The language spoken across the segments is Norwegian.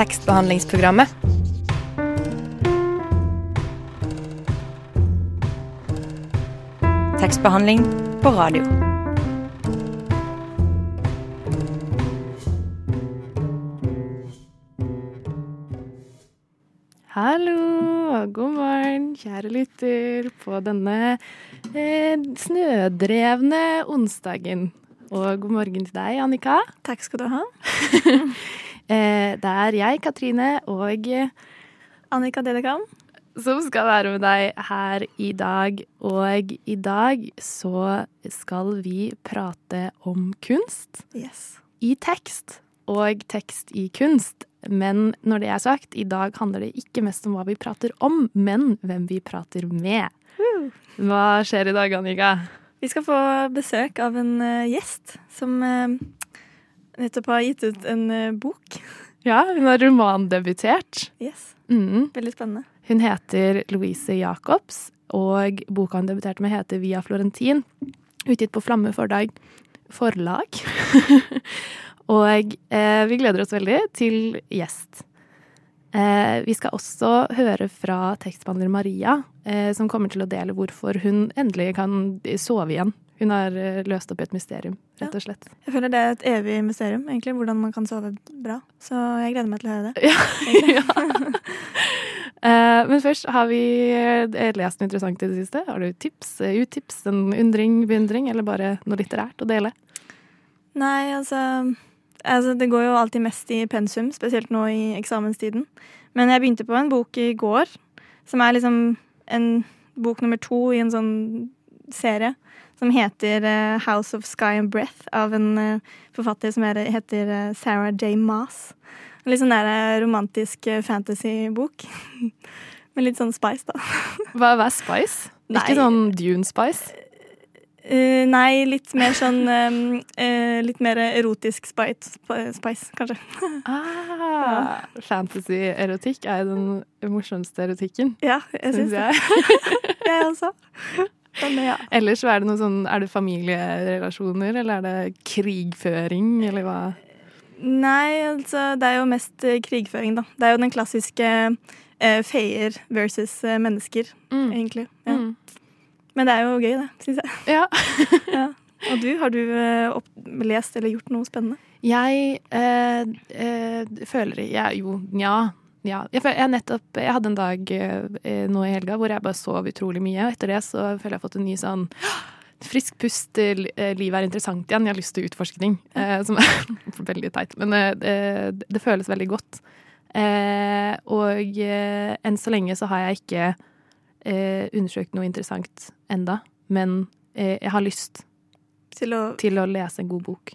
tekstbehandlingsprogrammet. Tekstbehandling på radio. Hallo og god morgen, kjære lytter, på denne eh, snødrevne onsdagen. Og god morgen til deg, Annika. Takk skal du ha. eh, det er jeg, Katrine, og Annika Dedekan. som skal være med deg her i dag. Og i dag så skal vi prate om kunst Yes. i tekst og tekst i kunst. Men når det er sagt, i dag handler det ikke mest om hva vi prater om, men hvem vi prater med. Hva skjer i dag, Annika? Vi skal få besøk av en eh, gjest som eh, nettopp har gitt ut en eh, bok. Ja, hun har romandebutert. Yes. Mm. Veldig spennende. Hun heter Louise Jacobs, og boka hun debuterte med, heter Via Florentin. Utgitt på Flamme Fordag forlag. og eh, vi gleder oss veldig til gjest. Eh, vi skal også høre fra tekstbehandler Maria, eh, som kommer til å dele hvorfor hun endelig kan sove igjen. Hun har eh, løst opp i et mysterium, rett og slett. Jeg føler det er et evig mysterium, egentlig, hvordan man kan sove bra. Så jeg gleder meg til å høre det. ja. Eh, men først, har vi eh, lest noe interessant i det siste? Har du tips, utips, en undring, beundring, eller bare noe litterært å dele? Nei, altså, altså Det går jo alltid mest i pensum, spesielt nå i eksamenstiden. Men jeg begynte på en bok i går, som er liksom en bok nummer to i en sånn serie. Som heter eh, House of Sky and Breath, av en eh, forfatter som er, heter eh, Sarah J. Maas. En litt sånn der romantisk fantasy-bok. Med litt sånn spice, da. Hva hva er spice? Nei. Ikke sånn Dune spice? Uh, nei, litt mer sånn um, uh, Litt mer erotisk spice, spice kanskje. Ah, Fantasy-erotikk er den morsomste erotikken, Ja, jeg syns det. Jeg også. Men ja. Ellers er det noe sånn Er det familierelasjoner, eller er det krigføring, eller hva? Nei, altså det er jo mest eh, krigføring, da. Det er jo den klassiske eh, feier versus eh, mennesker, Mm. egentlig. Ja. Mm. Men det er jo gøy, det, syns jeg. Ja. Ja. Og du, har du eh, opp lest eller gjort noe spennende? Jeg eh, eh, føler jeg, Jo, nja. Ja. Jeg, jeg, nettopp, jeg hadde en dag eh, nå i helga hvor jeg bare sov utrolig mye. Og etter det så føler jeg jeg har fått en ny sånn frisk pust. eh, Livet er interessant igjen. Jeg har lyst til utforskning. Eh, som er veldig teit. Men eh, det, føles veldig godt. Eh, og eh, enn så lenge så har jeg ikke eh, undersøkt noe interessant enda. Men eh, jeg har lyst Til å til å lese en god bok.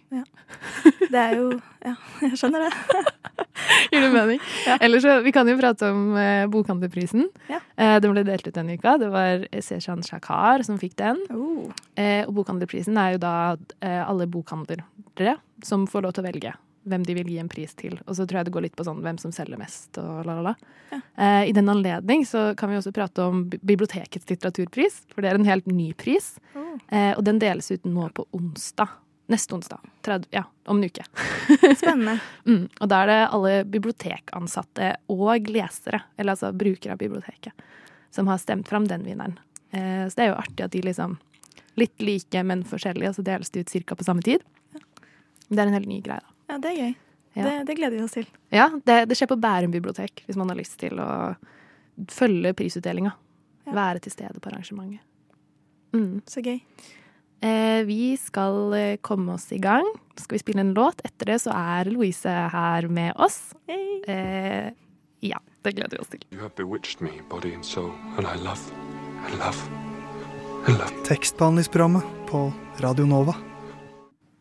Det er jo Ja, jeg skjønner det. Gir det mening? Ja. Eller så, Vi kan jo prate om eh, Bokhandlerprisen. Ja. Eh, den ble delt ut denne uka. Det var Seshan Shakar som fikk den. Oh. Eh, og Bokhandlerprisen er jo da eh, alle bokhandlere som får lov til å velge hvem de vil gi en pris til. Og så tror jeg det går litt på sånn hvem som selger mest og la, la, la. Ja. Eh, I den anledning så kan vi også prate om bibliotekets litteraturpris, for det er en helt ny pris. Mm. Eh, og den deles ut nå på onsdag. Neste onsdag. 30, ja, om en uke. Spennende. Mm, og da er det alle bibliotekansatte og lesere, eller altså brukere av biblioteket, som har stemt fram den vinneren. Eh, så det er jo artig at de liksom litt like, men forskjellige, og så deles de ut ca. på samme tid. Det er en helt ny greie, da. Ja, det er gøy. Ja. Det, det gleder vi oss til. Ja, det, det skjer på Bærum bibliotek, hvis man har lyst til å følge prisutdelinga. Ja. Være til stede på arrangementet. Mm. Så gøy. Eh, vi skal eh, komme oss i gang. Skal vi spille en låt? Etter det så er Louise her med oss. Hey. Eh, ja, det gleder vi oss til. You have bewitched me, body and soul, and I love, I love, I love. Tekstbehandlingsprogrammet på Radio Nova.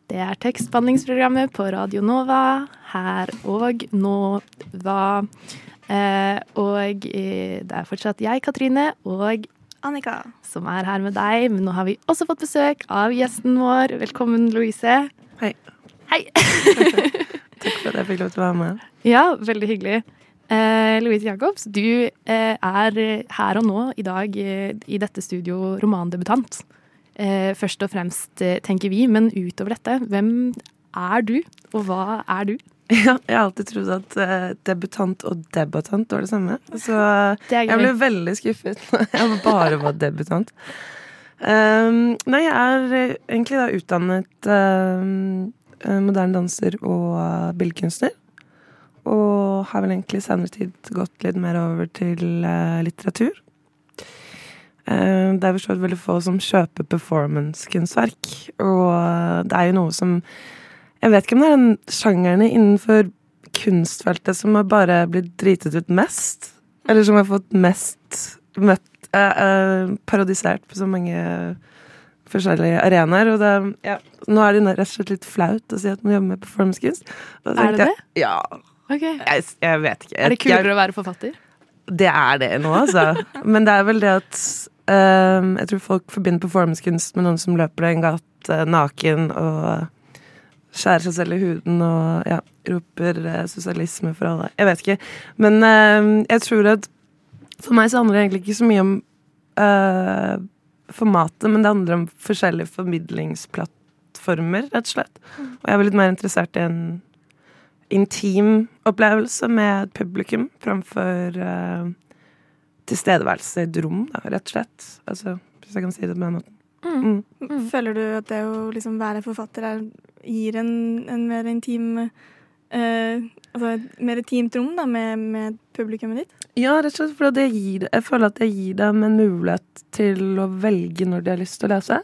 Det er tekstbehandlingsprogrammet på Radio Nova, her og nå. Hva? Eh, og eh, det er fortsatt jeg, Katrine, og Annika. som er her med deg. Men nå har vi også fått besøk av gjesten vår. Velkommen, Louise. Hei. Hei. Takk for at jeg fikk lov til å være med. Ja, veldig hyggelig. Eh, Louise Jacobs, du eh, er her og nå i dag eh, i dette studio romandebutant. Eh, først og fremst, eh, tenker vi, men utover dette, hvem er du, og hva er du? Ja, jeg har alltid trodd at uh, debutant og debattant var det samme. Så Det jeg ble veldig skuffet når jeg bare var debutant. Um, nei, jeg er egentlig da utdannet um, moderne danser og billedkunstner. Og har vel egentlig senere tid gått litt mer over til uh, litteratur. Eh, det er forstått veldig få som kjøper performance-kunstverk. Og eh, det er jo noe som Jeg vet ikke om det er den sjangerne innenfor kunstfeltet som har bare blitt dritet ut mest. Eller som har fått mest møtt eh, eh, parodisert på så mange forskjellige arenaer. Og det, ja, nå er det rett og slett litt flaut å si at man jobber med performancekunst. Er det det? jeg, Ja. Okay. Jeg, jeg vet ikke. Er det Jeg- kulere å være forfatter? det er det nå, altså. Men det er vel det at ehm, Jeg tror folk forbinder performancekunst med noen som løper i en gate naken og skjærer seg selv i huden og ja, roper uh, sosialisme for alle. Jeg vet ikke. Men uh, jeg tror at for meg så handler det egentlig ikke så mye om eh, formatet, men det handler om forskjellige formidlingsplattformer, rett og slett. Og jeg er litt mer interessert i en intim opplevelse med publikum framfor eh, tilstedeværelse i et rom, da, rett og slett. Altså, hvis jeg kan si det på den måten. Mm. Mm. Føler du at det å liksom være forfatter er, gir en, en mer intim eh, Altså et mer intimt rom da, med, med publikummet ditt? Ja, rett og slett for det gir, jeg føler at det gir dem en mulighet til å velge når de har lyst til å lese.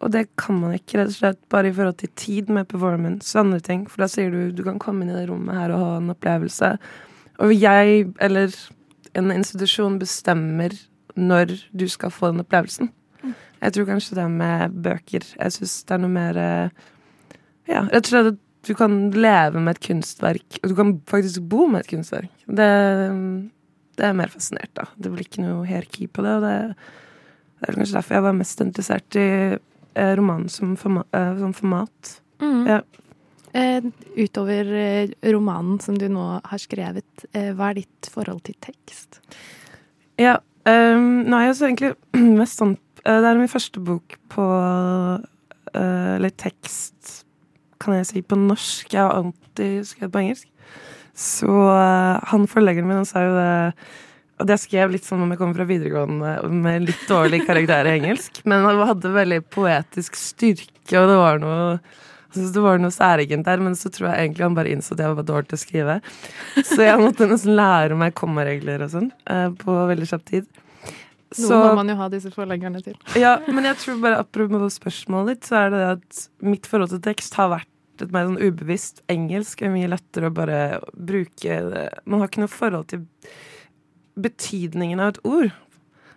Og det kan man ikke rett og slett bare i forhold til tid med performance og andre ting. For da sier du du kan komme inn i det rommet her og ha en opplevelse. Og jeg, eller en institusjon, bestemmer når du skal få den opplevelsen. Jeg tror kanskje det med bøker Jeg syns det er noe mer eh, Ja, rett og slett at du kan leve med et kunstverk, og du kan faktisk bo med et kunstverk. Det, det er mer fascinert, da. Det blir ikke noe hierarki på det, og det, det er kanskje derfor jeg var mest interessert i eh, romanen som, forma, eh, som format. Mm. Ja. Eh, utover eh, romanen som du nå har skrevet, eh, hva er ditt forhold til tekst? Ja, um, nå er jeg så egentlig mest sånn Det er min første bok på Eller tekst, kan jeg si, på norsk. Jeg har alltid skrevet på engelsk. Så uh, han forleggeren min, han sa jo det Og det skrev litt som om jeg kommer fra videregående med litt dårlig karakter i engelsk. Men han hadde veldig poetisk styrke, og det var noe jeg syntes det var noe særegent der, men så tror jeg egentlig han bare innså at jeg var dårlig til å skrive. Så jeg måtte nesten lære meg kommaregler og sånn eh, på veldig kjapp tid. Noe må man jo ha disse forleggerne til. Ja, men jeg tror bare apropos spørsmålet ditt, så er det det at mitt forhold til tekst har vært et mer sånn ubevisst engelsk. Det er mye lettere å bare bruke det. Man har ikke noe forhold til betydningen av et ord.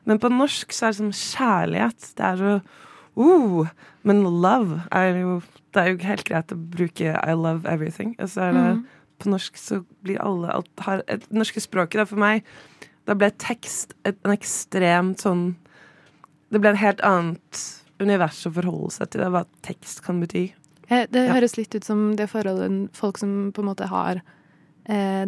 Men på norsk så er det som kjærlighet. Det er så uh, Men love er jo Det er jo helt greit å bruke I love everything. Og så er det Mm. På norsk så blir alle alt har, et, Det norske språket, da, for meg, da ble tekst et, en ekstremt sånn Det ble et helt annet univers å forholde seg til. Det hva tekst kan bety. Eh, det Ja. høres litt ut som det forholdet folk som på en måte har eh,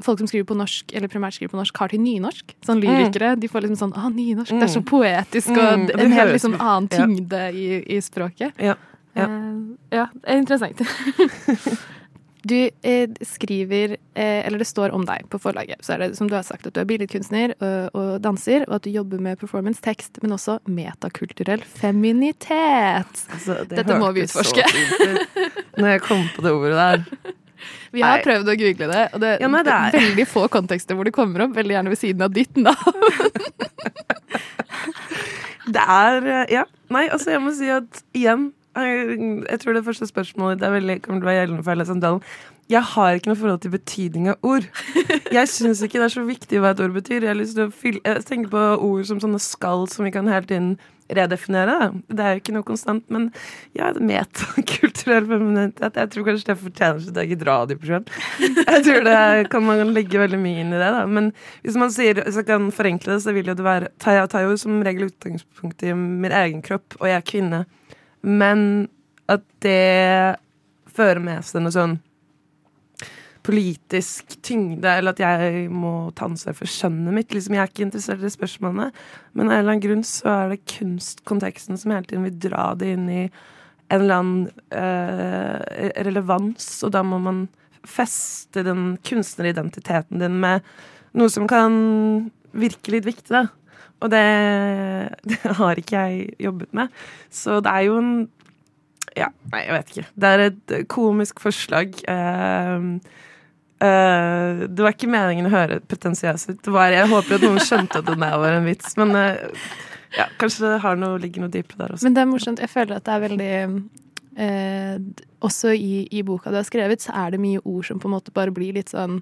Folk som skriver på norsk, eller primært skriver på norsk, har til nynorsk. Sånn lyrikere. De får liksom sånn ah, nynorsk, det er så Mm. poetisk, og Mm, en helt liksom annen ja. tyngde i, i språket. Ja, ja. Eh, ja, det er interessant. Du eh, skriver, eh, eller det står om deg på forlaget, så er det som du har sagt at du er billedkunstner og, og danser, og at du jobber med performance, tekst, men også metakulturell feminitet. Altså, det Dette må vi utforske. Når jeg kom på det ordet der. Vi har Nei. prøvd å google det, og det, Ja, nei, det er- veldig få kontekster hvor det kommer opp, veldig gjerne ved siden av ditt navn. Det er Ja. Nei, altså, jeg må si at igjen jeg, tror det første spørsmålet det veldig, kommer til å være gjeldende for hele samtalen. Jeg har ikke noe forhold til betydning av ord. Jeg syns ikke det er så viktig hva et ord betyr. Jeg, har lyst til å fylle, jeg tenker på ord som sånne skall som vi kan hele tiden redefinere. Det er jo ikke noe konstant, men ja, metakulturell femininitet Jeg tror kanskje det fortjener sitt eget radioprogram. Jeg tror det kan man legge veldig mye inn i det, da. Men hvis man sier, hvis jeg kan forenkle det, så vil jo det være jeg tar jo som regel utgangspunkt i min egen kropp, og jeg er kvinne. Men at det fører med seg noe sånn politisk tyngde, eller at jeg må ta ansvar for skjønnet mitt. Liksom, jeg er ikke interessert i spørsmålene, men av en eller annen grunn så er det kunstkonteksten som hele tiden vil dra det inn i en eller annen eh, relevans, og da må man feste den kunstneridentiteten din med noe som kan virke litt viktig, da. Og det, det har ikke jeg jobbet med. Så det er jo en Ja, nei, jeg vet ikke. Det er et komisk forslag. Uh, uh, det var ikke meningen å høre pretensiøs ut. Jeg håper at noen skjønte at det der var en vits, men uh, ja, kanskje det noe, ligger noe dypere der også. Men det er morsomt. Jeg føler at det er veldig eh, Også i, i boka du har skrevet, så er det mye ord som på en måte bare blir litt sånn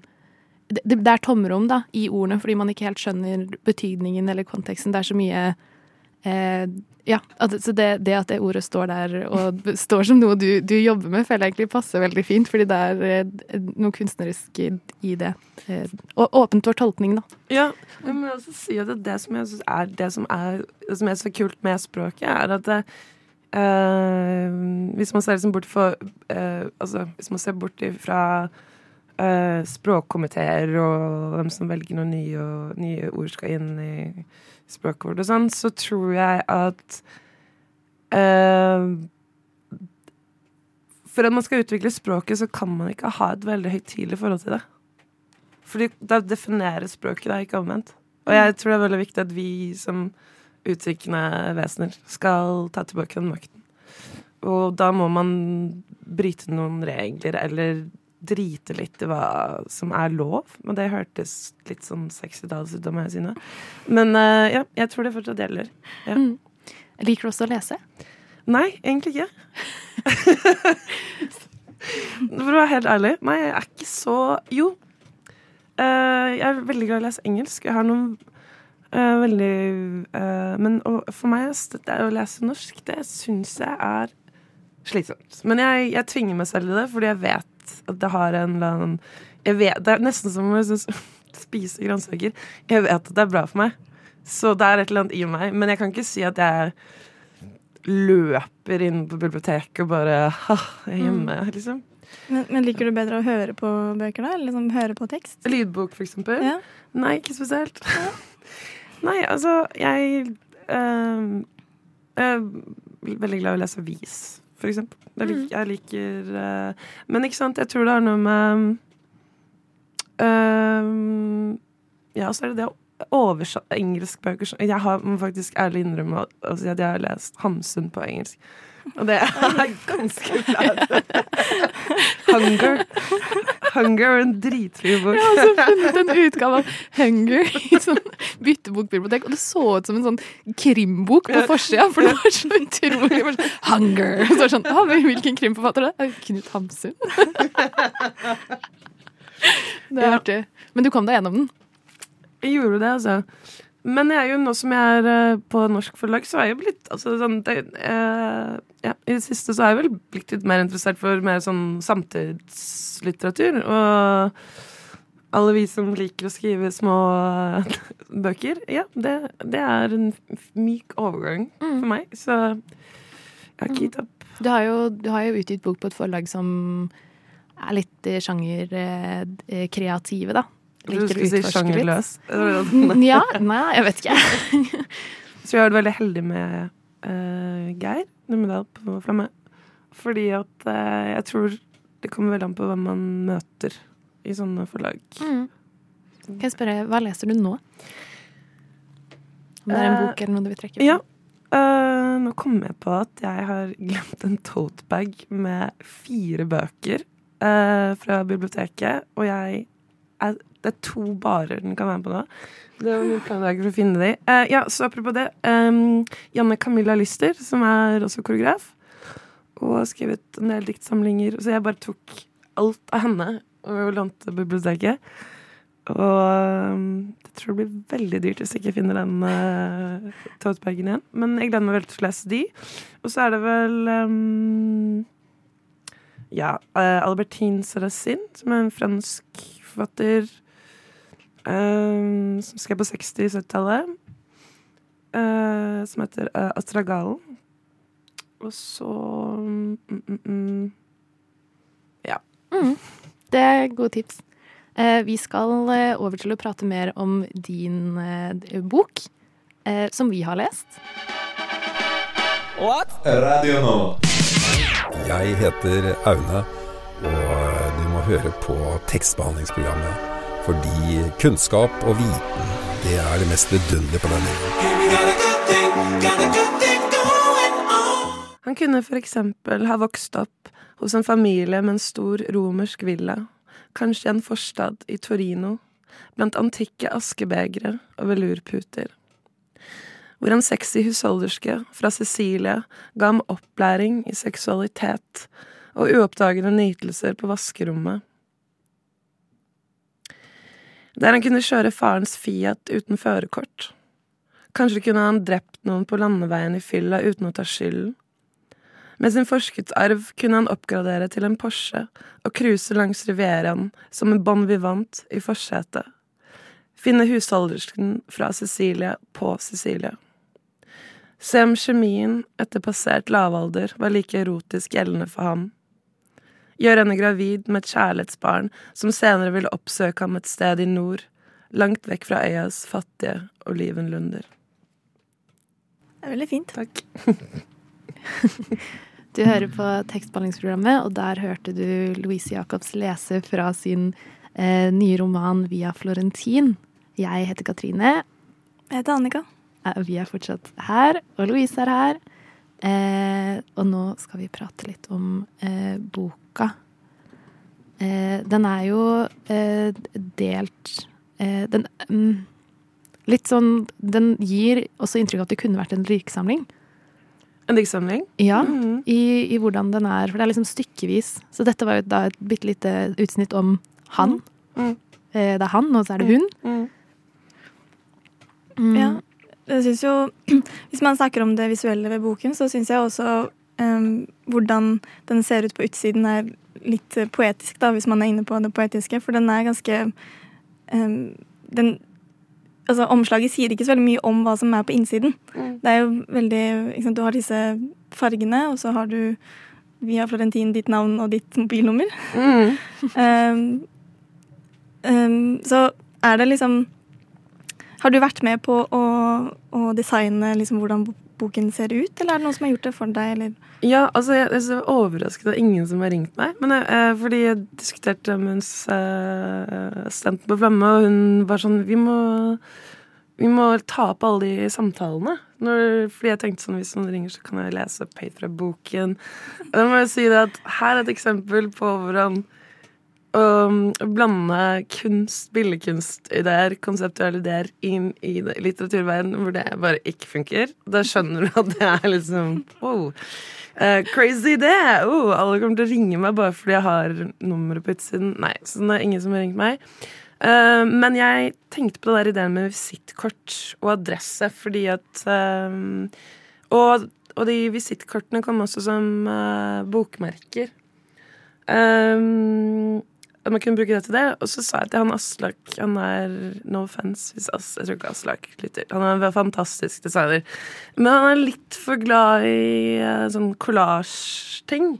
det, det er tomrom da, i ordene, fordi man ikke helt skjønner betydningen eller konteksten. Det er så mye eh, Ja, at, så det, det at det ordet står der og står som noe du, du jobber med, føler jeg egentlig passer veldig fint, fordi det er eh, noe kunstnerisk i, det. Eh, og åpent for tolkning, da. Ja, jeg må også si at det, som jeg syns er det som er, som er så kult med språket, er at det, eh, hvis man ser liksom bort for eh, Altså, hvis man ser bort fra eh, språkkomiteer og hvem som velger noen nye, nye ord skal inn i språket vårt og sånn, så tror jeg at eh, For at man skal utvikle språket, så kan man ikke ha et veldig høytidelig forhold til det. Fordi da definerer språket deg, ikke omvendt. Og jeg tror det er veldig viktig at vi som uttrykkende vesener skal ta tilbake den makten. Og da må man bryte noen regler, eller drite litt i hva som er lov. Men det hørtes litt sånn 60-talls ut, jeg si nå. Men uh, ja, jeg tror det fortsatt gjelder. Mm. Liker du også å lese? Nei, egentlig ikke. For å være helt ærlig, nei, jeg er ikke så Jo. Uh, jeg er veldig glad i å lese engelsk. Jeg har noen uh, veldig Men for meg det å lese norsk, det syns jeg er slitsomt. Men jeg, jeg tvinger meg selv i det, fordi jeg vet at det har en eller annen jeg vet, Det er nesten som å spise grønnsaker. Jeg vet at det er bra for meg. Så det er et eller annet i meg. Men jeg kan ikke si at jeg løper inn på biblioteket og bare ha, jeg er hjemme, liksom. Men, men liker du bedre å høre på bøker, da? Eller liksom høre på tekst? Lydbok, for eksempel. Ja. Nei, ikke spesielt. Nei, altså, jeg øh, er veldig glad i å lese avis, for eksempel. Jeg, lik, jeg liker uh, Men ikke sant, jeg tror det er noe med eh, Ja, så er det det å oversette engelskbøker Jeg har, må faktisk ærlig innrømme å å si at jeg har lest Hamsun på engelsk. Og det er ganske flaut. Hunger. Hunger er en dritfin bok. Jeg har også funnet en utgave av Hunger i sånn byttebokbibliotek, og det så ut som en sånn krimbok på forsida, for det var så utrolig var sånn, Hunger! Så var det sånn, ah, Hvilken krimforfatter er det? Knut Hamsun. Det er Ja. artig. Men du kom deg gjennom den? Jeg gjorde det, altså. Men jeg er jo nå som jeg er eh, på norsk forlag, så er jeg jo blitt altså, sånn, det, eh, ja, I det siste så er jeg vel blitt litt mer interessert for mer sånn samtidslitteratur. Og alle vi som liker å skrive små eh, bøker, ja, det, det er en myk overgang for meg. Så jeg har ikke gitt opp. Du har, jo, du har jo utgitt bok på et forlag som er litt eh, sjangerkreative, da. Du skulle si sjangerløs. Ja, nei, jeg vet ikke. Så jeg har vært veldig heldig med uh, Geir Numedal på Flamme. Fordi at uh, jeg tror det kommer veldig an på hvem man møter i sånne forlag. Mm. Kan jeg spørre, hva leser du nå? Om det er en Eh, bok eller noe du vil trekke Ja. Uh, nå kom jeg på at jeg har glemt en totebag med fire bøker uh, fra biblioteket. Og jeg er, det er to barer den kan være på nå. Det var min plan i dag for å finne de. Uh, ja, så apropos det. Um, Janne Camilla Lyster, som er også koreograf, og har skrevet en del diktsamlinger. Så jeg bare tok alt av henne og lånte biblioteket. Og jeg tror det blir veldig dyrt hvis jeg ikke finner den uh, totebagen igjen. Men jeg gleder meg veldig til å lese de. Og så er det vel um, Ja, uh, Albertine Sarrazin, som er en fransk forfatter um, som skrev på 60-70-tallet. Uh, som heter uh, Astragalen. Og så mm, mm, mm, Det er gode tips. Uh, vi skal eh, over til å prate mer om din bok, eh, som vi har lest. What? Radio nå. Jeg heter Aune, og du må høre på tekstbehandlingsprogrammet. Fordi kunnskap og viten, det er det mest vidunderlige på denne jorden. Han kunne for eksempel ha vokst opp hos en familie med en stor romersk villa, kanskje i en forstad i Torino, blant antikke askebegre og velurputer. Hvor en sexy husholderske fra Sicilia ga ham opplæring i seksualitet og uoppdagede nytelser på vaskerommet. Der han kunne kjøre farens Fiat uten førerkort. Kanskje kunne han drept noen på landeveien i fylla uten å ta skylden. Med sin forskuddsarv kunne han oppgradere til en Porsche og cruise langs Rivieraen som en bon vivant i forsetet. Finne husholdersken fra Sicilia på Sicilia. Se om kjemien etter passert lavalder var like erotisk gjeldende for ham. Gjøre henne gravid med et kjærlighetsbarn som senere ville oppsøke ham et sted i nord, langt vekk fra øyas fattige olivenlunder. Det er veldig fint. Takk. Du hører på tekstbehandlingsprogrammet, og der hørte du Louise Jacobs lese fra sin eh, nye roman 'Via Florentin'. Jeg heter Katrine. Jeg heter Annika. Vi er fortsatt her, og Louise er her. Eh, og nå skal vi prate litt om eh, boka. Eh, den er jo eh, delt eh, Den mm, Litt sånn Den gir også inntrykk av at det kunne vært en diktsamling. En diktsamling? Ja, Mhm. i, i hvordan den er. For det er liksom stykkevis. Så dette var jo da et bitte lite utsnitt om han. Mm. Eh, det er han, og så er det hun. Mm. Mm. Ja. Jeg synes jo, Hvis man snakker om det visuelle ved boken, så syns jeg også hvordan den ser ut på utsiden er litt eh, poetisk, da, hvis man er inne på det poetiske. For den er ganske den, altså Omslaget sier ikke så veldig mye om hva som er på innsiden. Mm. Det er jo veldig sant, Du har disse fargene, og så har du via Florentin ditt navn og ditt mobilnummer. Mm. Um, um, så er det liksom Har du vært med på å, å designe liksom hvordan bo- boken ser ut, eller er det noen som har gjort det for deg? Eller? Ja, altså jeg, jeg er så overrasket at ingen som har ringt meg. Men jeg, eh, fordi jeg diskuterte med hennes eh, assistent på Flamme, og hun var sånn Vi må, vi må ta opp alle de samtalene. Når, fordi jeg tenkte sånn hvis noen ringer, så kan jeg lese opp høyt fra boken. Da må jeg si det at her er et eksempel på hvordan å blande kunst, billedkunstideer, konseptuelle ideer inn i litteraturverdenen hvor det bare ikke funker. Da skjønner du at det er liksom wow. Eh, crazy idé! Oh, alle kommer til å ringe meg bare fordi jeg har nummeret på utsiden. Nei, så det er ingen som har ringt meg. Uh, men jeg tenkte på det der ideen med visittkort og adresse, fordi at eh, og, og de visittkortene kom også som bokmerker. Um, at man kunne bruke det til det. Og så sa jeg til han Aslak Han er no offense hvis As, Jeg tror ikke Aslak lytter. Han er en fantastisk designer. Men han er litt for glad i eh, sånn collage-ting.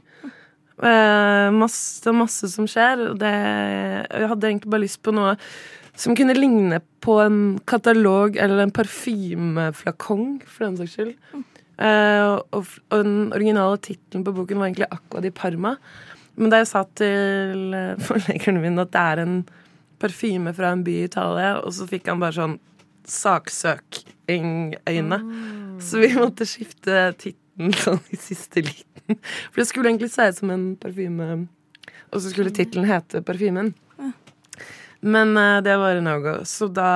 Eh, masse, masse som skjer. Og det, jeg hadde egentlig bare lyst på noe som kunne ligne på en katalog eller en parfymeflakong, for den saks skyld. Eh, og, og, og den originale tittelen på boken var egentlig Aqua di Parma. Men da jeg sa til eh, forleggeren min at det er en parfyme fra en by i Italia, og så fikk han bare sånn saksøking-øyne. Så vi måtte skifte tittelen sånn i siste liten. For det skulle egentlig se ut som en parfyme, og så skulle tittelen hete Parfymen. Men uh, det var en no-go. Så da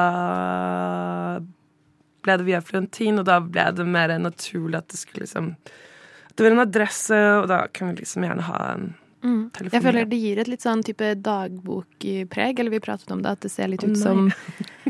ble det via Florentin, og da ble det mer naturlig at det skulle liksom Det var en adresse, og da kan vi liksom gjerne ha en Mm. Jeg føler det gir et litt sånn type dagbokpreg, eller vi pratet om det, at det ser litt ut nei. som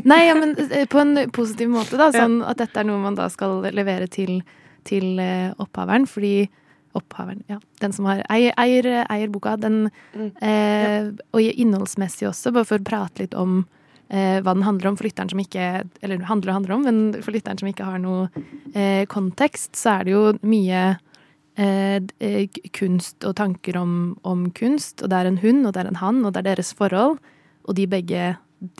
Nei, ja, men eh, på en positiv måte, da. Sånn at dette er noe man da skal levere til, til eh, opphaveren, fordi Opphaveren, ja. Den som har, eier, eier, eier boka. Den, Mm. eh, og innholdsmessig også, bare for å prate litt om eh, hva den handler om for lytteren som ikke Eller handler og handler om, men for lytteren som ikke har noe eh, kontekst, så er det jo mye kunst og tanker om, om kunst. Og det er en hun, og det er en han, og det er deres forhold. Og de begge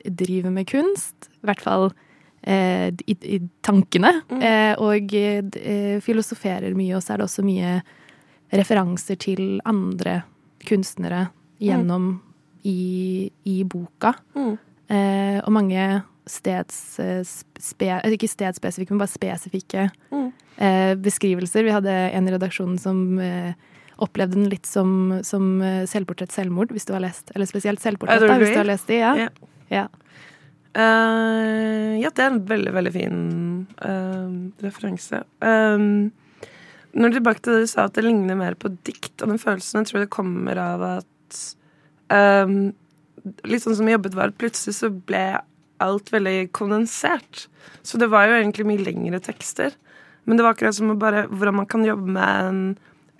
driver med kunst. I hvert fall eh, i, i tankene. Mm. Eh, og eh, eh, filosoferer mye, og så er det også mye referanser til andre kunstnere gjennom i, i boka. Mm. Eh, og mange steds... eh, Spe, eh, ikke stedsspesifikke, men bare spesifikke Mm. eh, beskrivelser. Vi hadde en i redaksjonen som eh, opplevde den litt som, som eh, selvportrett selvmord, hvis du har lest. Eller spesielt selvportrett, da, hvis du har lest de. Ja. Ja. ja. Uh, ja, det er en veldig, veldig fin uh, referanse. Um, når tilbake til det du sa at det ligner mer på dikt, og den følelsen jeg tror det kommer av at um, Litt sånn som jeg jobbet, var plutselig så ble alt veldig kondensert. Så det var jo egentlig mye lengre tekster. Men det var akkurat som å bare, hvordan man kan jobbe med en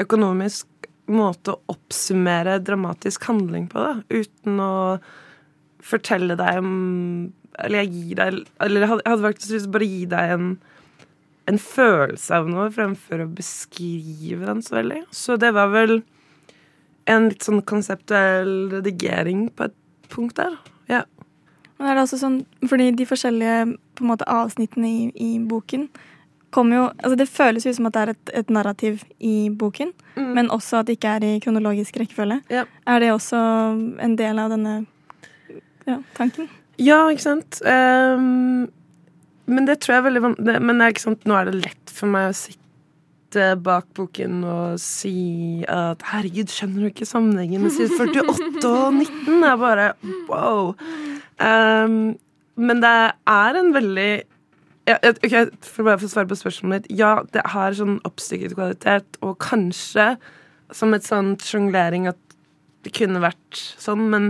økonomisk måte å oppsummere dramatisk handling på, da, uten å fortelle deg om Eller jeg gir deg Eller jeg hadde, faktisk lyst til å bare gi deg en, en følelse av noe fremfor å beskrive den så veldig. Så det var vel en litt sånn konseptuell redigering på et punkt der. Ja. Men er det også sånn, fordi de forskjellige måte, avsnittene i, i boken kommer jo altså Det føles jo som at det er et, et narrativ i boken, Mm. men også at det ikke er i kronologisk rekkefølge. Ja. Er det også en del av denne ja, tanken? Ja, ikke sant. Um, men det tror jeg er veldig vanskelig Men det er nå er det lett for meg å sitte bak boken og si at herregud, skjønner du ikke sammenhengen med side 48 og 19? Det er bare wow. Ehm, men det er en veldig ja, okay, For bare å svare på spørsmålet mitt. Ja, det har sånn oppstykket kvalitet, og kanskje som et sånn sjonglering at det kunne vært sånn, men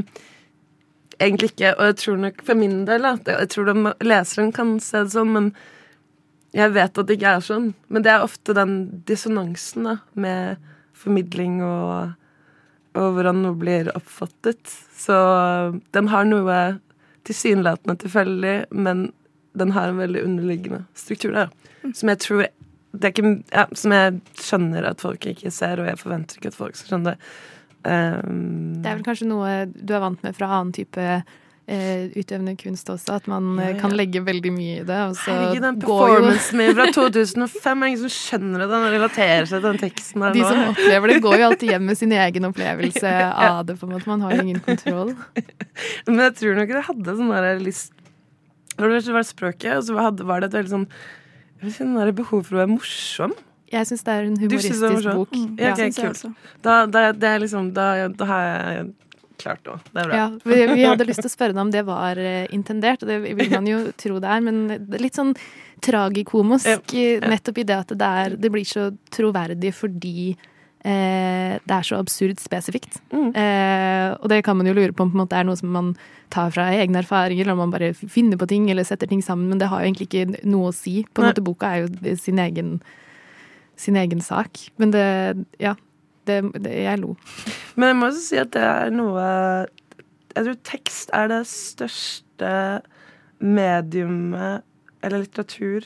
egentlig ikke. Og jeg tror nok for min del at jeg tror de, leseren kan se det sånn, men jeg vet at det ikke er sånn. Men det er ofte den dissonansen da, med formidling og, og hvordan noe blir oppfattet. Så den har noe tilsynelatende tilfeldig, men den har en veldig underliggende struktur der. Som jeg tror det ikke, ja, Som jeg skjønner at folk ikke ser, og jeg forventer ikke at folk skal skjønne det. Um, Det er vel kanskje noe du er vant med fra annen type eh, utøvende kunst også, at man eh, Ja, ja. kan legge veldig mye i det. Og så Herregud, den performancen min fra 2005 er ingen som skjønner det. Den relaterer seg til den teksten her de som opplever det, går jo alltid hjem med sin egen opplevelse av det. på en måte. Man har ingen kontroll. Men jeg tror nok det hadde sånn der lyst Det var språket, og så hadde, var det et veldig sånn jeg behov for å være morsom. Jeg syns det er en Du er humoristisk bok. Ja, ok, synes jeg kult. Da, da, det er liksom, da, da har jeg klart òg. Det er bra. Ja, vi, vi hadde lyst til å spørre deg om det var eh, intendert, og det vil man jo tro det er, men det litt sånn tragikomisk eh, nettopp i det at det, er, det blir så troverdig fordi eh, det er så absurd spesifikt. Mm. Eh, og det kan man jo lure på om på måte er noe som man tar fra egne erfaringer, eller om man bare finner på ting eller setter ting sammen, men det har jo egentlig ikke noe å si. På en måte Boka er jo sin egen, sin egen sak. Men det Ja. Det, det, jeg lo. Men jeg må også si at det er noe Jeg tror tekst er det største mediumet, eller litteratur,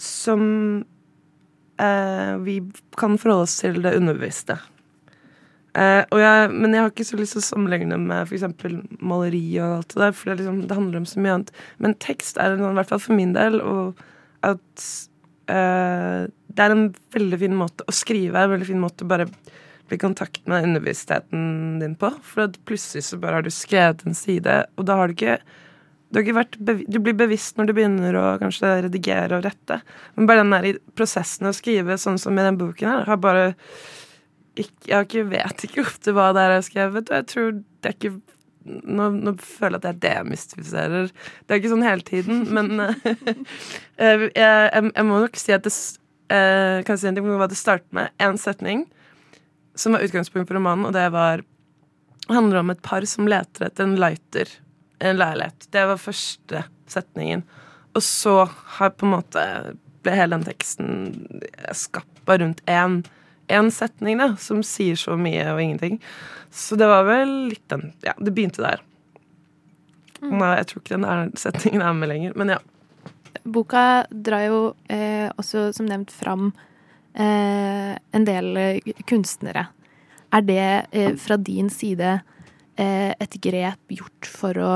som eh, vi kan forholde oss til det underbevisste. Eh, jeg, men jeg har ikke så lyst til å sammenligne med f.eks. maleri og alt det der, for det, liksom, det handler om så mye annet. Men tekst er en, i hvert fall for min del, og at eh, det er en veldig fin måte å skrive en veldig fin måte å bare bli i kontakt med underbevisstheten din på. For plutselig så bare har du skrevet en side, og da har du ikke du, du blir bevisst når du begynner å kanskje redigere og rette. Men bare den der prosessen å skrive sånn som i den boken her, har bare ikke, Jeg ikke, vet ikke ofte hva det er jeg har skrevet, og jeg tror det er ikke nå, nå føler jeg at jeg demystifiserer. Det er ikke sånn hele tiden, men eh, jeg, jeg, jeg må nok si at det eh, Kan jeg si en ting om hva det startet med? En setning som var utgangspunkt for romanen, og det var handler om et par som leter etter en lighter en leilighet. Det var første setningen. Og så har på en måte ble hele den teksten skappa rundt én én setning, da, som sier så mye og ingenting. Så det var vel litt den Ja, det begynte der. Nei, jeg tror ikke den setningen er med lenger, men ja. Boka drar jo eh, også, som nevnt, fram eh, en del eh, kunstnere. Er det eh, fra din side eh, et grep gjort for å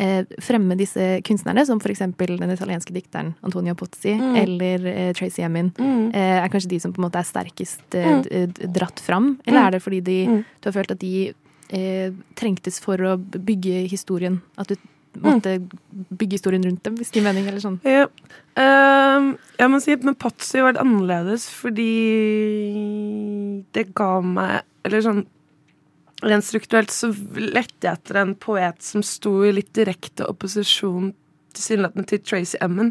eh, fremme disse kunstnerne, som for eksempel den italienske dikteren Antonio Pozzi Mm. eller Tracy Emin, Mm. eh, er kanskje de som på en måte er sterkest Mm. dratt fram? Eller Mm. er det fordi de, Mm. du har følt at de trengtes for å bygge historien? At du måtte bygge historien rundt dem, hvis det gir mening? Eller sånn. Ja. Ehm, jeg må si at med Patsy var det annerledes fordi det ga meg Eller sånn Rent strukturelt så lette jeg etter en poet som sto i litt direkte opposisjon tilsynelatende til Tracy Emmen.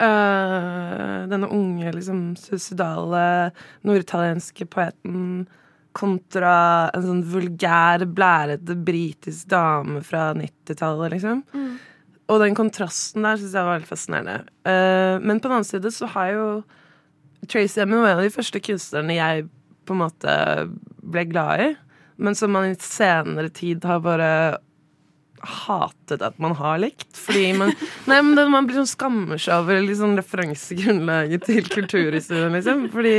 Uh, denne unge, liksom suicidale norditalienske poeten kontra en sånn vulgær, blærete britisk dame fra 90-tallet, liksom. Og den kontrasten der syns jeg var veldig fascinerende. Uh, men på den annen side så har jo Tracy Emin var en av de første kunstnerne jeg på en måte ble glad i, men som man i senere tid har bare hatet at man har likt. Fordi man Nei, men man blir sånn skammer seg over liksom referansegrunnlaget til kulturhistorien, liksom. Fordi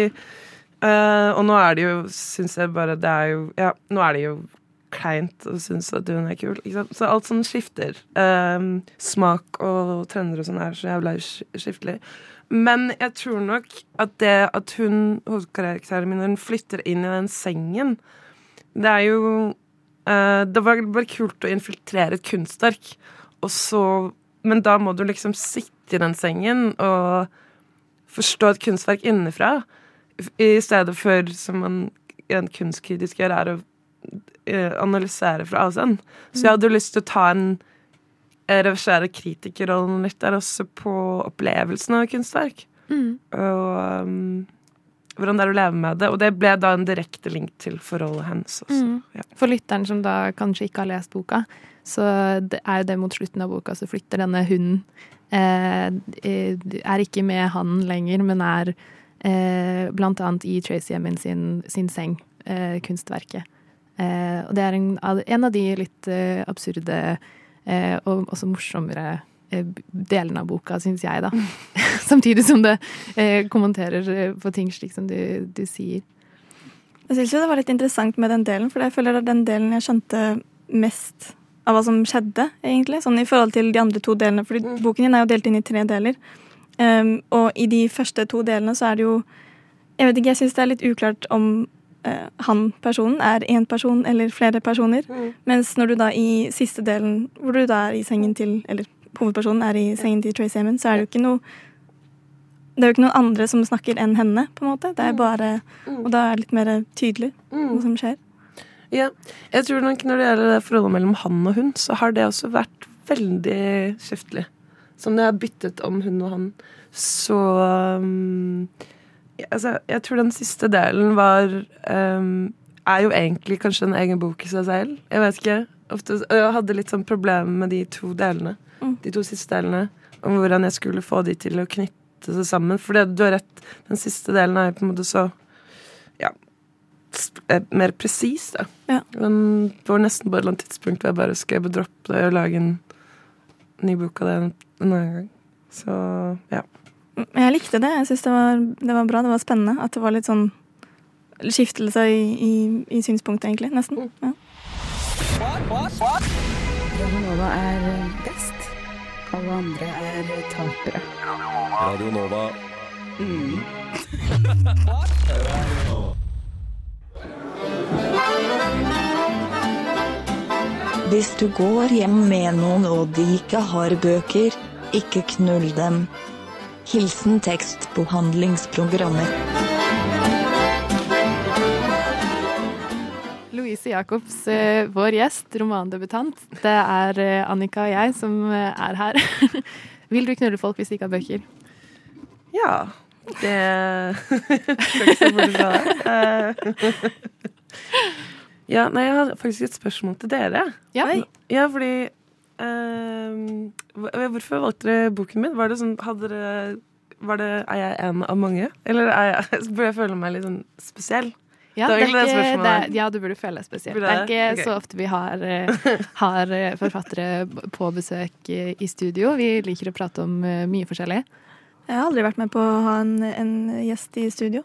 eh, Og nå er det jo, syns jeg bare Det er jo Ja, nå er det jo kleint å synes at hun er kul. Så alt sånn skifter. Eh, smak og trender og sånn er så jævla sk- skiftelig. Men jeg tror nok at det at hun, hovedkarakteren min, hun flytter inn i den sengen Det er jo uh, Det var bare kult å infiltrere et kunstverk, og så Men da må du liksom sitte i den sengen og forstå et kunstverk innenfra, i stedet for, som man en kunstkritisk gjør, er å eh, analysere fra avstand. Så jeg hadde lyst til å ta en eh, reversere kritikerrollen litt der også på opplevelsen av kunstverk. Og um, hvordan det er å leve med det. Og det ble da en direkte link til forholdet hennes også. Mm. Ja. For lytteren som da kanskje ikke har lest boka, så det er jo det mot slutten av boka, så flytter denne hunden eh, Er ikke med han lenger, men er blant annet i Tracy Emin sin, sin seng, eh, kunstverket. Eh, og det er en, en av de litt eh, absurde eh, og også morsommere eh, delene av boka, syns jeg, da. Samtidig som det eh, kommenterer eh, på ting slik som du, du sier. Jeg syns jo det var litt interessant med den delen, for jeg føler det er den delen jeg skjønte mest av hva som skjedde, egentlig. Sånn i forhold til de andre to delene, fordi boken din er jo delt inn i tre deler. Um, og i de første to delene så er det jo Jeg vet ikke, jeg syns det er litt uklart om uh, han personen er én person eller flere personer. Mens når du da i siste delen, hvor du da er i sengen til Eller hovedpersonen er i sengen til Trace Emin, så er det jo ikke noe det er jo ikke noen andre som snakker enn henne, på en måte. Det er bare, Og da er det litt mer tydelig hva som skjer. Ja, jeg tror nok når det gjelder det forholdet mellom han og hun, så har det også vært veldig skiftelig. Som det har byttet om hun og han. Så um, ja, altså, jeg tror den siste delen var um, Er jo egentlig kanskje en egen bok i seg selv. Jeg vet ikke. Ofte, jeg hadde litt sånn problemer med de to delene. Mm. De to siste delene. Om hvordan jeg skulle få de til å knytte seg sammen. For det, du har rett, den siste delen er jo på en måte så ja, eh, mer presis, da. Ja. Men det var nesten på et eller annet tidspunkt hvor jeg bare skal jeg droppe det og lage en ny bok av det en en annen gang. Så ja. Jeg likte det. Jeg syns det, var- det var bra. Det var spennende. At det var litt sånn skiftelse i, i, i synspunktet, egentlig. Nesten. Ja. Radionova er best. Alle andre er tapere. Radio Nova. Hvis du går hjem med noen og de ikke har bøker, ikke knull dem. Hilsen tekstbehandlingsprogrammet. Louise Jacobs, eh, vår gjest, romandebutant. Det er eh, Annika og jeg som eh, er her. Vil du knulle folk hvis de ikke har bøker? Ja. Det skal ikke se Ja, nei, jeg har faktisk et spørsmål til dere. Ja. Ja, fordi eh, Hvorfor valgte dere boken min? Var det sånn, hadde dere var det, Er jeg en av mange? Eller er jeg, burde jeg føle meg litt sånn spesiell? Ja, Det er det ikke, det, er- ja, du burde føle deg spesiell. Det er ikke okay. så ofte vi har, eh, har eh, forfattere på besøk eh, i studio. Vi liker å prate om mye forskjellig. Jeg har aldri vært med på å ha en, en gjest i studio.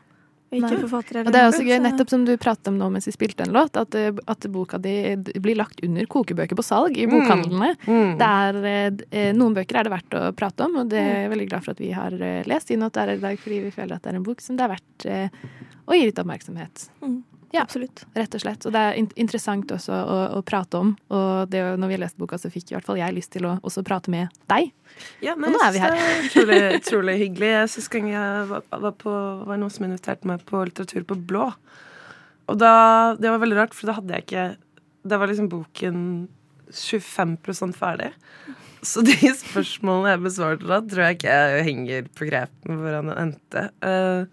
Ikke Nei. eller Og det er også gøy, nettopp som du pratet om nå mens vi spilte en låt, at, eh, at boka di blir lagt under kokebøker på salg i bokhandlene. Mm. Mm. er, eh, noen bøker er det verdt å prate om, og det er jeg veldig glad for at vi har eh, lest inn at det er i dag, fordi vi føler at det er en bok som det er verdt eh, å gi litt oppmerksomhet. Mm, Ja. Absolutt. Rett og slett. Og det er in interessant også å, å prate om. Og det, når vi har lest boka, så fikk i hvert fall jeg lyst til å også prate med deg. Ja, Og nå er vi jeg synes Det er utrolig, hyggelig. hyggelig. Sist gang jeg var, var på var noen som inviterte meg på litteratur på blå. Og da, Det var veldig rart, for da hadde jeg ikke Da var liksom boken 25% ferdig. Så de spørsmålene jeg besvarte da, tror jeg ikke jeg henger på grepen hvordan det endte. Uh,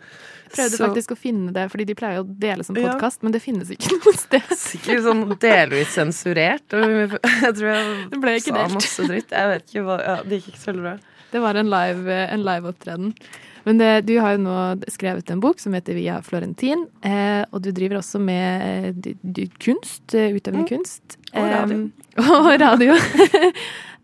Prøvde faktisk å finne det, fordi de pleier å dele som Ja. men det finnes ikke noe sted. Sikkert sånn delvis sensurert. og Jeg tror jeg Det ble ikke sa delt. masse dritt. Jeg vet ikke hva, ja, Det gikk ikke så veldig bra. Det var en live, en live opptreden. Men det, du har jo nå skrevet en bok som heter Via Florentin, eh, og du driver også med eh, kunst, eh, utøvende Mm. kunst. Og radio. Eh, og radio.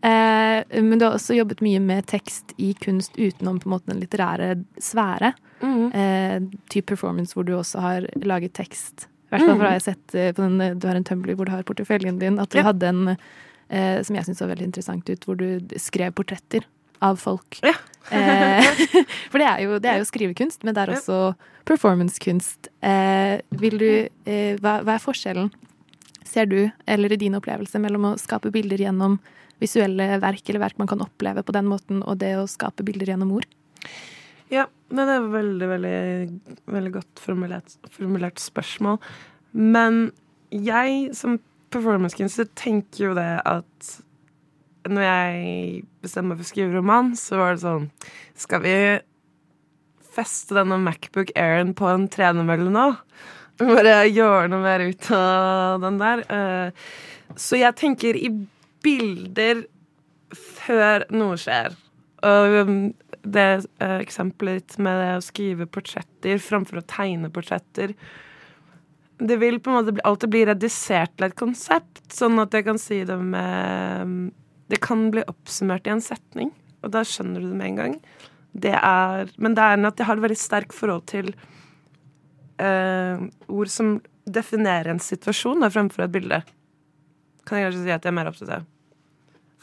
Eh, men du har også jobbet mye med tekst i kunst utenom på en måte den litterære sfære. Mm. Eh, type performance hvor du også har laget tekst. I hvert fall Mm. har jeg sett eh, på den, du har en Tumbler hvor du har porteføljen din, at du Ja. hadde en eh, som jeg syns så veldig interessant ut, hvor du skrev portretter av folk. Ja. for det er, jo, det er jo skrivekunst, men det er også performancekunst. Eh, vil du hva, hva er forskjellen, ser du, eller i din opplevelse, mellom å skape bilder gjennom visuelle verk, eller verk man kan oppleve på den måten, og det å skape bilder gjennom ord? Ja, det er veldig, veldig, veldig godt formulert, formulert spørsmål. Men jeg som performancekunstner tenker jo det at når jeg bestemmer meg for å skrive roman, så var det sånn Skal vi feste denne Macbook Airen på en trenermølle nå? Bare gjøre noe mer ut av den der. Eh, Så jeg tenker i bilder før noe skjer. Og um, det eh, eksempelet med det å skrive portretter framfor å tegne portretter Det vil på en måte alltid bli redusert til et konsept, sånn at jeg kan si det med Det kan bli oppsummert i en setning, og da skjønner du det med en gang. Det er, men det er at jeg har et veldig sterkt forhold til uh, ord som definerer en situasjon, da, fremfor et bilde. Kan jeg kanskje si at jeg er mer opptatt av.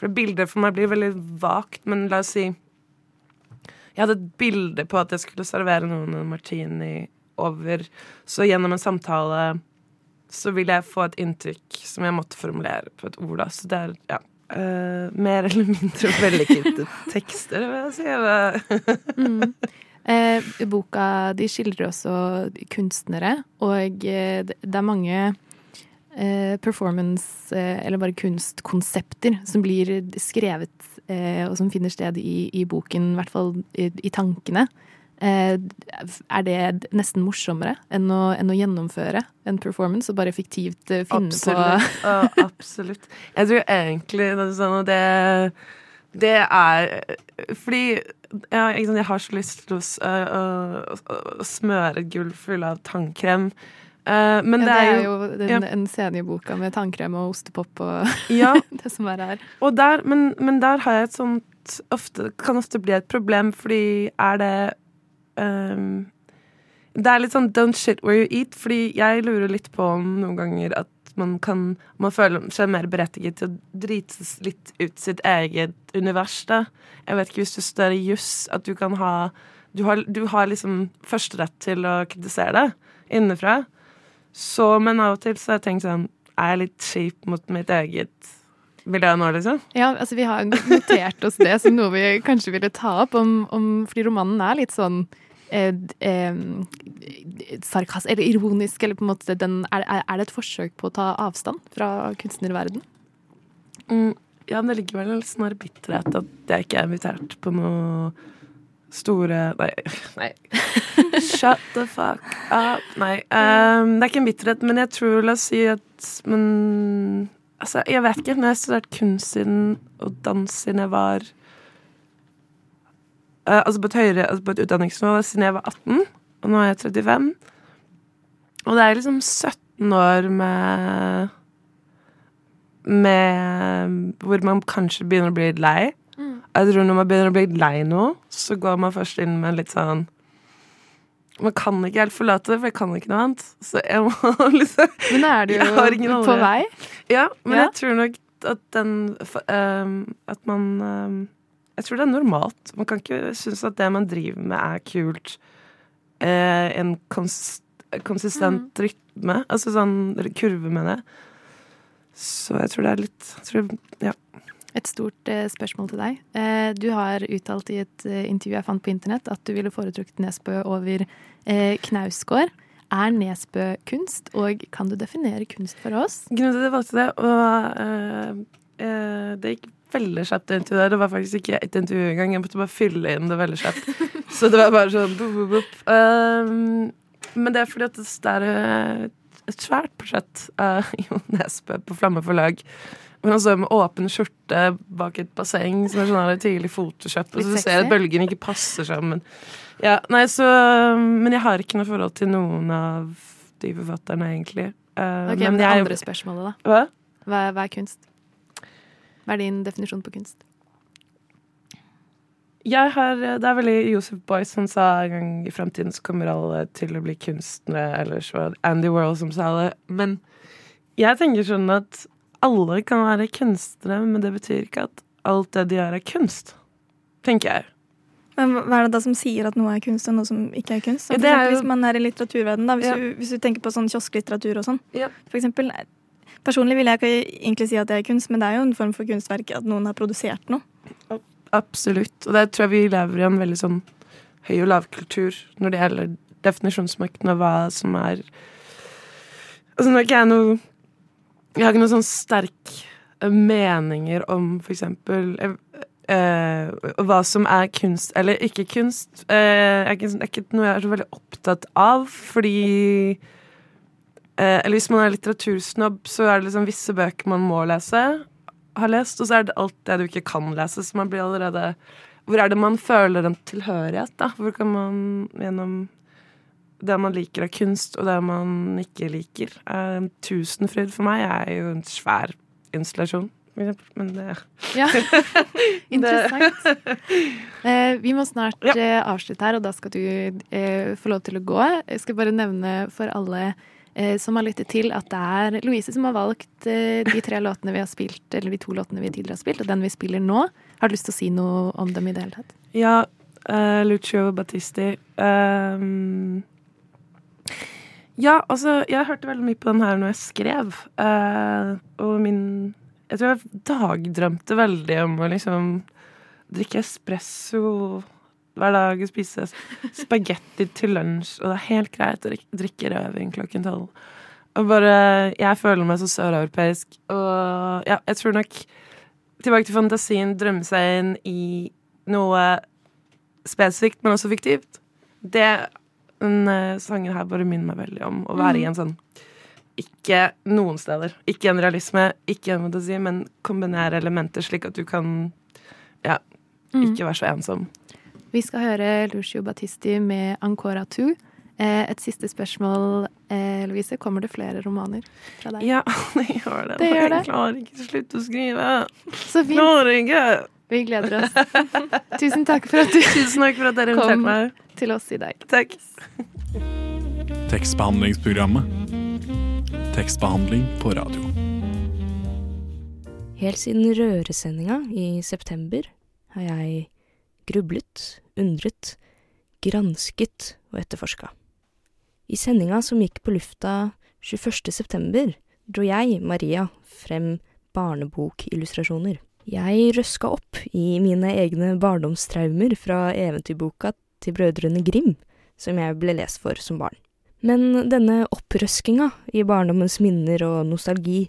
For bildet for meg blir veldig vagt, men la oss si Jeg hadde et bilde på at jeg skulle servere noen en martini over, så gjennom en samtale så vil jeg få et inntrykk som jeg måtte formulere på et ord. Da. Så det er ja, uh, mer eller mindre vellykkede tekster, vil jeg si. Mm. Eh, boka de skildrer også kunstnere, og eh, det er mange performance, eh, eller bare kunstkonsepter, som blir skrevet eh, og som finner sted i, i boken, i hvert fall i, i tankene. Eh, er det nesten morsommere enn å, enn å gjennomføre en performance og bare eh, finne Absolutt. Ja, absolutt. Jeg tror egentlig det det, er Fordi ja, jeg har så lyst til å, å, å, å smøre et gulv full av tannkrem. Eh, men ja, det er jo, den, ja. en scene i boka med tannkrem og ostepop og Ja, det som er her. og der, men, men der har jeg et sånt ofte, Kan ofte bli et problem, fordi er det um, Det er litt sånn don't shit where you eat, fordi jeg lurer litt på om noen ganger at man kan Man føler seg mer berettiget til å drite litt ut sitt eget univers, da. Jeg vet ikke hvis du studerer juss, at du kan ha du har, du har liksom førsterett til å kritisere det innenfra. Så, men av og til så har jeg tenkt sånn Er jeg litt kjip mot mitt eget miljø nå, liksom? Ja, altså vi har notert oss det som noe vi kanskje ville ta opp, om, om, fordi romanen er litt sånn eh, eh, sarkas, eller ironisk, eller på en måte den, er, er det et forsøk på å ta avstand fra kunstnerverden? Mm, ja, det ligger vel en snar bitterhet at jeg ikke er invitert på noe store Nei. nei. Shut the fuck up. Nei. Um, det er ikke en bitterhet, men jeg tror La oss si at Men altså, jeg vet ikke. Når jeg har studert kunst siden og dans siden jeg var uh, Altså på et høyere altså på et utdanningsnivå siden jeg var 18, og nå er jeg 35. Og det er liksom 17 år med med Hvor man kanskje begynner å bli lei. Jeg tror når man begynner å bli lei nå, så går man først inn med litt sånn man kan ikke helt forlate det, for jeg kan ikke noe annet. Så jeg må liksom Men da er du jo på vei. Ja, men Ja. jeg tror nok at den ehm, At man ehm, Jeg tror det er normalt. Man kan ikke synes at det man driver med, er kult. Uh, en kons konsistent rytme. Altså sånn kurve, mener jeg. Så jeg tror det er litt jeg tror, Ja. Et stort eh, spørsmål til deg. Eh, du har uttalt i et eh, intervju jeg fant på internett at du ville foretrukket Nesbø over eh, Knausgård. Er Nesbø kunst, og kan du definere kunst for oss? Grunnen til at jeg valgte det, og eh, eh, det gikk veldig kjapt det intervjuet der. Det var faktisk ikke et intervju engang. Jeg måtte bare fylle inn det veldig kjapt. Så det var bare sånn bup, bup, bup. Um, men det er fordi at det er et svært portrett av Jo Nesbø på Flamme forlag. Men han står med åpen skjorte bak et basseng som er sånn tidlig Photoshop. Og så du ser at bølgene ikke passer sammen. Ja, nei, så, men jeg har ikke noe forhold til noen av de forfatterne, egentlig. Uh, Ok, men men det jeg- andre spørsmålet, da. Hva? Hva, hva er kunst? Hva er din definisjon på kunst? Jeg har, det er veldig Josef Boyce som sa en gang i fremtiden så kommer alle til å bli kunstnere, eller så var det Andy Warhol som sa det. Men jeg tenker sånn at alle kan være kunstnere, men det betyr ikke at alt det de gjør, er kunst. Tenker jeg. Men hva er det da som sier at noe er kunst, og noe som ikke er kunst? Som for det eksempel Hvis man er i litteraturverdenen, da, hvis, Ja. du, hvis du tenker på sånn kiosklitteratur og sånn. Ja. For eksempel, personlig vil jeg ikke egentlig si at det er kunst, men det er jo en form for kunstverk at noen har produsert noe. Absolutt. Og det tror jeg vi lever i en veldig sånn høy- og lavkultur når det gjelder definisjonsmakten av hva som er Altså nå er ikke jeg noe Jeg har ikke noen sånn sterk eh, meninger om for eksempel eh, eh, hva som er kunst eller ikke kunst. Eh, er ikke, det er ikke noe jeg er så veldig opptatt av, fordi eh, Eller hvis man er litteratursnobb, så er det liksom visse bøker man må lese har lest, og så er det alt det du ikke kan lese. Så man blir allerede Hvor er det man føler en tilhørighet, da? Hvor kan man gjennom det man liker av kunst, og det man ikke liker eh, Tusenfryd for meg er jo en svær installasjon. Men det Ja, interessant. Eh, vi må snart Ja. eh, avslutte her, og da skal du eh, få lov til å gå. Jeg skal bare nevne for alle eh, som har lyttet til, at det er Louise som har valgt eh, de tre låtene vi har spilt, eller de to låtene vi tidligere har spilt, og den vi spiller nå. Har du lyst til å si noe om dem i det hele tatt? Ja, eh, Lucio Battisti. ehm, ja, altså, jeg hørte veldig mye på den her når jeg skrev. Uh, og min Jeg tror jeg dagdrømte veldig om å liksom drikke espresso hver dag og spise spagetti til lunsj, og det er helt greit å drikke rødvin klokken tolv. Og bare Jeg føler meg så søreuropeisk, og ja, jeg tror nok Tilbake til fantasien, drømme seg inn i noe spesifikt, men også fiktivt. Det den eh, sangen her bare minner meg veldig om å være i en sånn Ikke noen steder. Ikke en realisme, ikke en fantasi, men kombinere elementer slik at du kan ja, ikke være så ensom. Vi skal høre Lucio Battisti med Ancora 2. Eh, et siste spørsmål, eh, Louise. Kommer det flere romaner fra deg? Ja, det gjør det. Det gjør det. Jeg klarer ikke å slutt å skrive. Så fint. Klarer ikke. Vi gleder oss. Tusen takk for at du Tusen takk for at dere kom meg. til oss i dag. Takk. Tekstbehandlingsprogrammet. Tekstbehandling på radio. Helt siden Røresendinga i september har jeg grublet, undret, gransket og etterforska. I sendinga som gikk på lufta 21. september, dro jeg, Maria, frem barnebokillustrasjoner. Jeg røska opp i mine egne barndomstraumer fra eventyrboka til Brødrene Grim, som jeg ble lest for som barn. Men denne opprøskinga i barndommens minner og nostalgi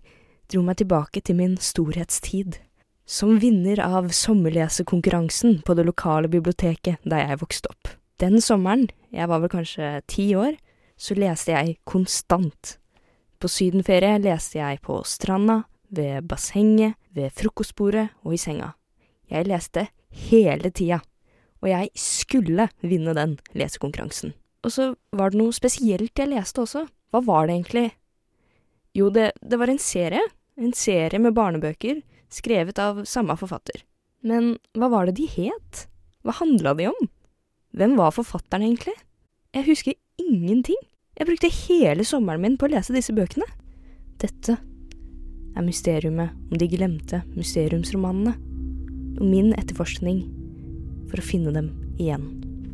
dro meg tilbake til min storhetstid. Som vinner av sommerlesekonkurransen på det lokale biblioteket da jeg vokste opp. Den sommeren, jeg var vel kanskje ti år, så leste jeg konstant. På sydenferie leste jeg på stranda, ved bassenget, ved frokostbordet og i senga. Jeg leste hele tida, og jeg skulle vinne den lesekonkurransen. Og så var det noe spesielt jeg leste også. Hva var det egentlig? Jo, det, det var en serie. En serie med barnebøker skrevet av samme forfatter. Men hva var det de het? Hva handla de om? Hvem var forfatteren egentlig? Jeg husker ingenting. Jeg brukte hele sommeren min på å lese disse bøkene. Dette er mysteriumet om de glemte mysteriumsromanene, og min etterforskning for å finne dem igjen.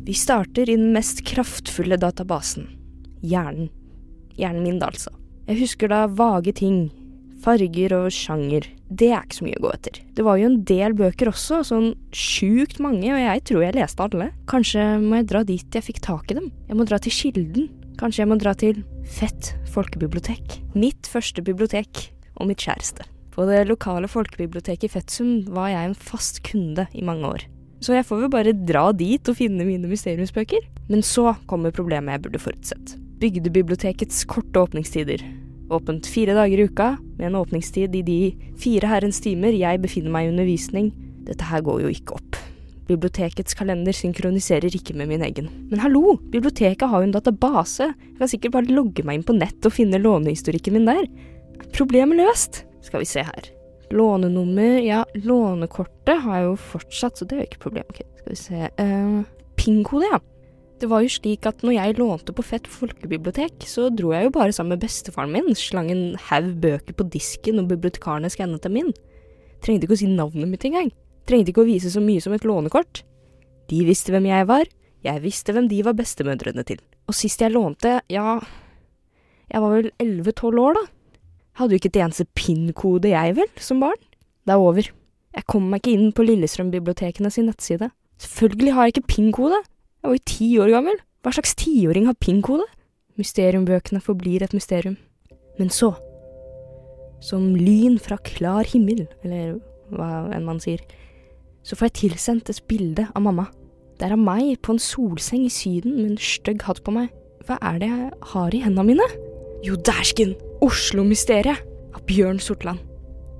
Vi starter i den mest kraftfulle databasen, hjernen. Hjernen min, da, altså. Jeg husker da vage ting, farger og sjanger. Det er ikke så mye å gå etter. Det var jo en del bøker også, sånn sjukt mange, og jeg tror jeg leste alle. Kanskje må jeg dra dit jeg fikk tak i dem. Jeg må dra til Kilden. Kanskje jeg må dra til Fett folkebibliotek. Mitt første bibliotek, og mitt kjæreste. På det lokale folkebiblioteket i Fetsum var jeg en fast kunde i mange år. Så jeg får vel bare dra dit og finne mine mysteriumsbøker. Men så kommer problemet jeg burde forutsett. Bygdebibliotekets korte åpningstider. Åpent fire dager i uka, med en åpningstid i de fire herrens timer jeg befinner meg i undervisning. Dette her går jo ikke opp. Bibliotekets kalender synkroniserer ikke med min egen. Men hallo, biblioteket har jo en database. Jeg kan sikkert bare logge meg inn på nett og finne lånehistorikken min der. Problemet løst. Skal vi se her. Lånenummer, ja, lånekortet har jeg jo fortsatt, så det er jo ikke problem. Ok, skal vi se. Uh, PIN-kode, ja. Det var jo slik at når jeg lånte på Fett folkebibliotek, så dro jeg jo bare sammen med bestefaren min, slang en haug bøker på disken og bibliotekarene skannet dem inn. Trengte ikke å si navnet mitt engang. Trengte ikke å vise så mye som et lånekort. De visste hvem jeg var, jeg visste hvem de var bestemødrene til. Og sist jeg lånte, ja, jeg var vel elleve-tolv år da. Hadde jo ikke et eneste PIN-kode jeg vel, som barn. Det er over. Jeg kommer meg ikke inn på Lillestrøm-bibliotekene sin nettside. Selvfølgelig har jeg ikke PIN-kode. Jeg var jo ti år gammel. Hva slags tiåring har PIN-kode? Mysteriumbøkene forblir et mysterium. Men så, som lyn fra klar himmel, eller hva enn man sier, så får jeg tilsendt et bilde av mamma. Det er av meg på en solseng i Syden med en stygg hatt på meg. Hva er det jeg har i hendene mine? Jo, dæsken! Oslo-mysteriet av Bjørn Sortland.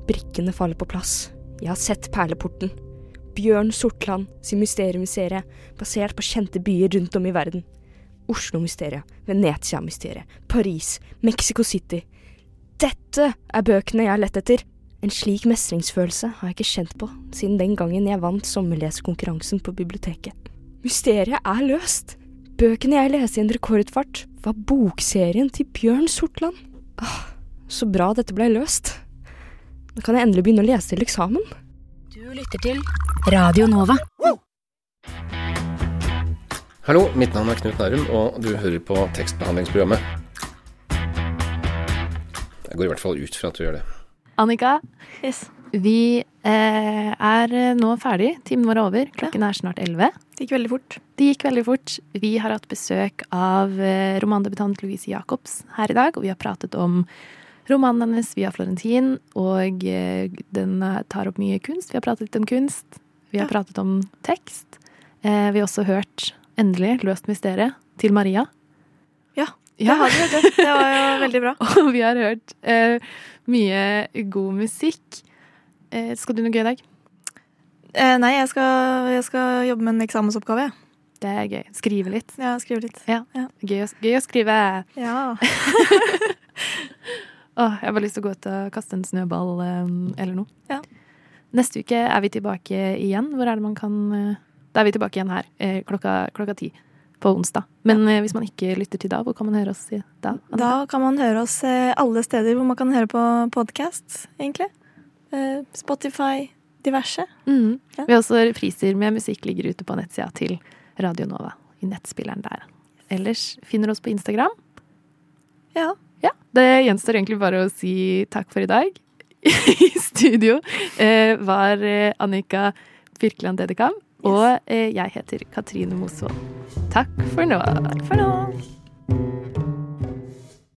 Brikkene faller på plass. Jeg har sett perleporten. Bjørn Sortland sin mysteriumsserie basert på kjente byer rundt om i verden. Oslo-mysteriet, Venezia-mysteriet, Paris, Mexico City. Dette er bøkene jeg har lett etter. En slik mestringsfølelse har jeg ikke kjent på siden den gangen jeg vant sommerlesekonkurransen på biblioteket. Mysteriet er løst. Bøkene jeg leste i en rekordfart, var bokserien til Bjørn Sortland. Så bra dette ble løst. Nå kan jeg endelig begynne å lese til eksamen. Du lytter til Radio Nova. Hallo, mitt navn er Knut Nærum, og du hører på tekstbehandlingsprogrammet. Jeg går i hvert fall ut fra at du gjør det. Annika, Yes. Vi eh, er nå ferdig. Timen vår er over. Klokken er snart elleve. Det gikk veldig fort. Det gikk veldig fort. Vi har hatt besøk av eh, romandebutant Louise Jacobs her i dag, og vi har pratet om romanen hennes Via Florentin, og eh, den eh, tar opp mye kunst. Vi har pratet litt om kunst. Vi har pratet om tekst. Eh, vi har også hørt, endelig, Løst mysteriet til Maria. Ja, det har vi. Det var jo veldig bra. Og vi har hørt eh, mye god musikk. Eh, skal du noe gøy i dag? Eh, nei, jeg skal, jeg skal jobbe med en eksamensoppgave. Det er gøy. Skrive litt. Ja, skrive litt. Ja. Gøy, å, gøy å skrive. Ja. oh, jeg har bare lyst til å gå ut og kaste en snøball eh, eller noe. Ja. Neste uke er vi tilbake igjen. Hvor er det man kan eh, Da er vi tilbake igjen her eh, klokka, klokka ti på onsdag. Men ja. hvis man ikke lytter til da, hvor kan man høre oss da? Da kan man høre oss alle steder hvor man kan høre på podkast, egentlig. Eh, Spotify, diverse. Mm. Ja. Vi har også repriser med musikk ligger ute på nettsida til Radio Nova. I nettspilleren der. Ellers finner du oss på Instagram. Ja. Ja, Det gjenstår egentlig bare å si takk for i dag. I studio eh, var eh, Annika Birkeland Dedekam, og jeg heter Katrine Mosvold. Takk for nå. For nå.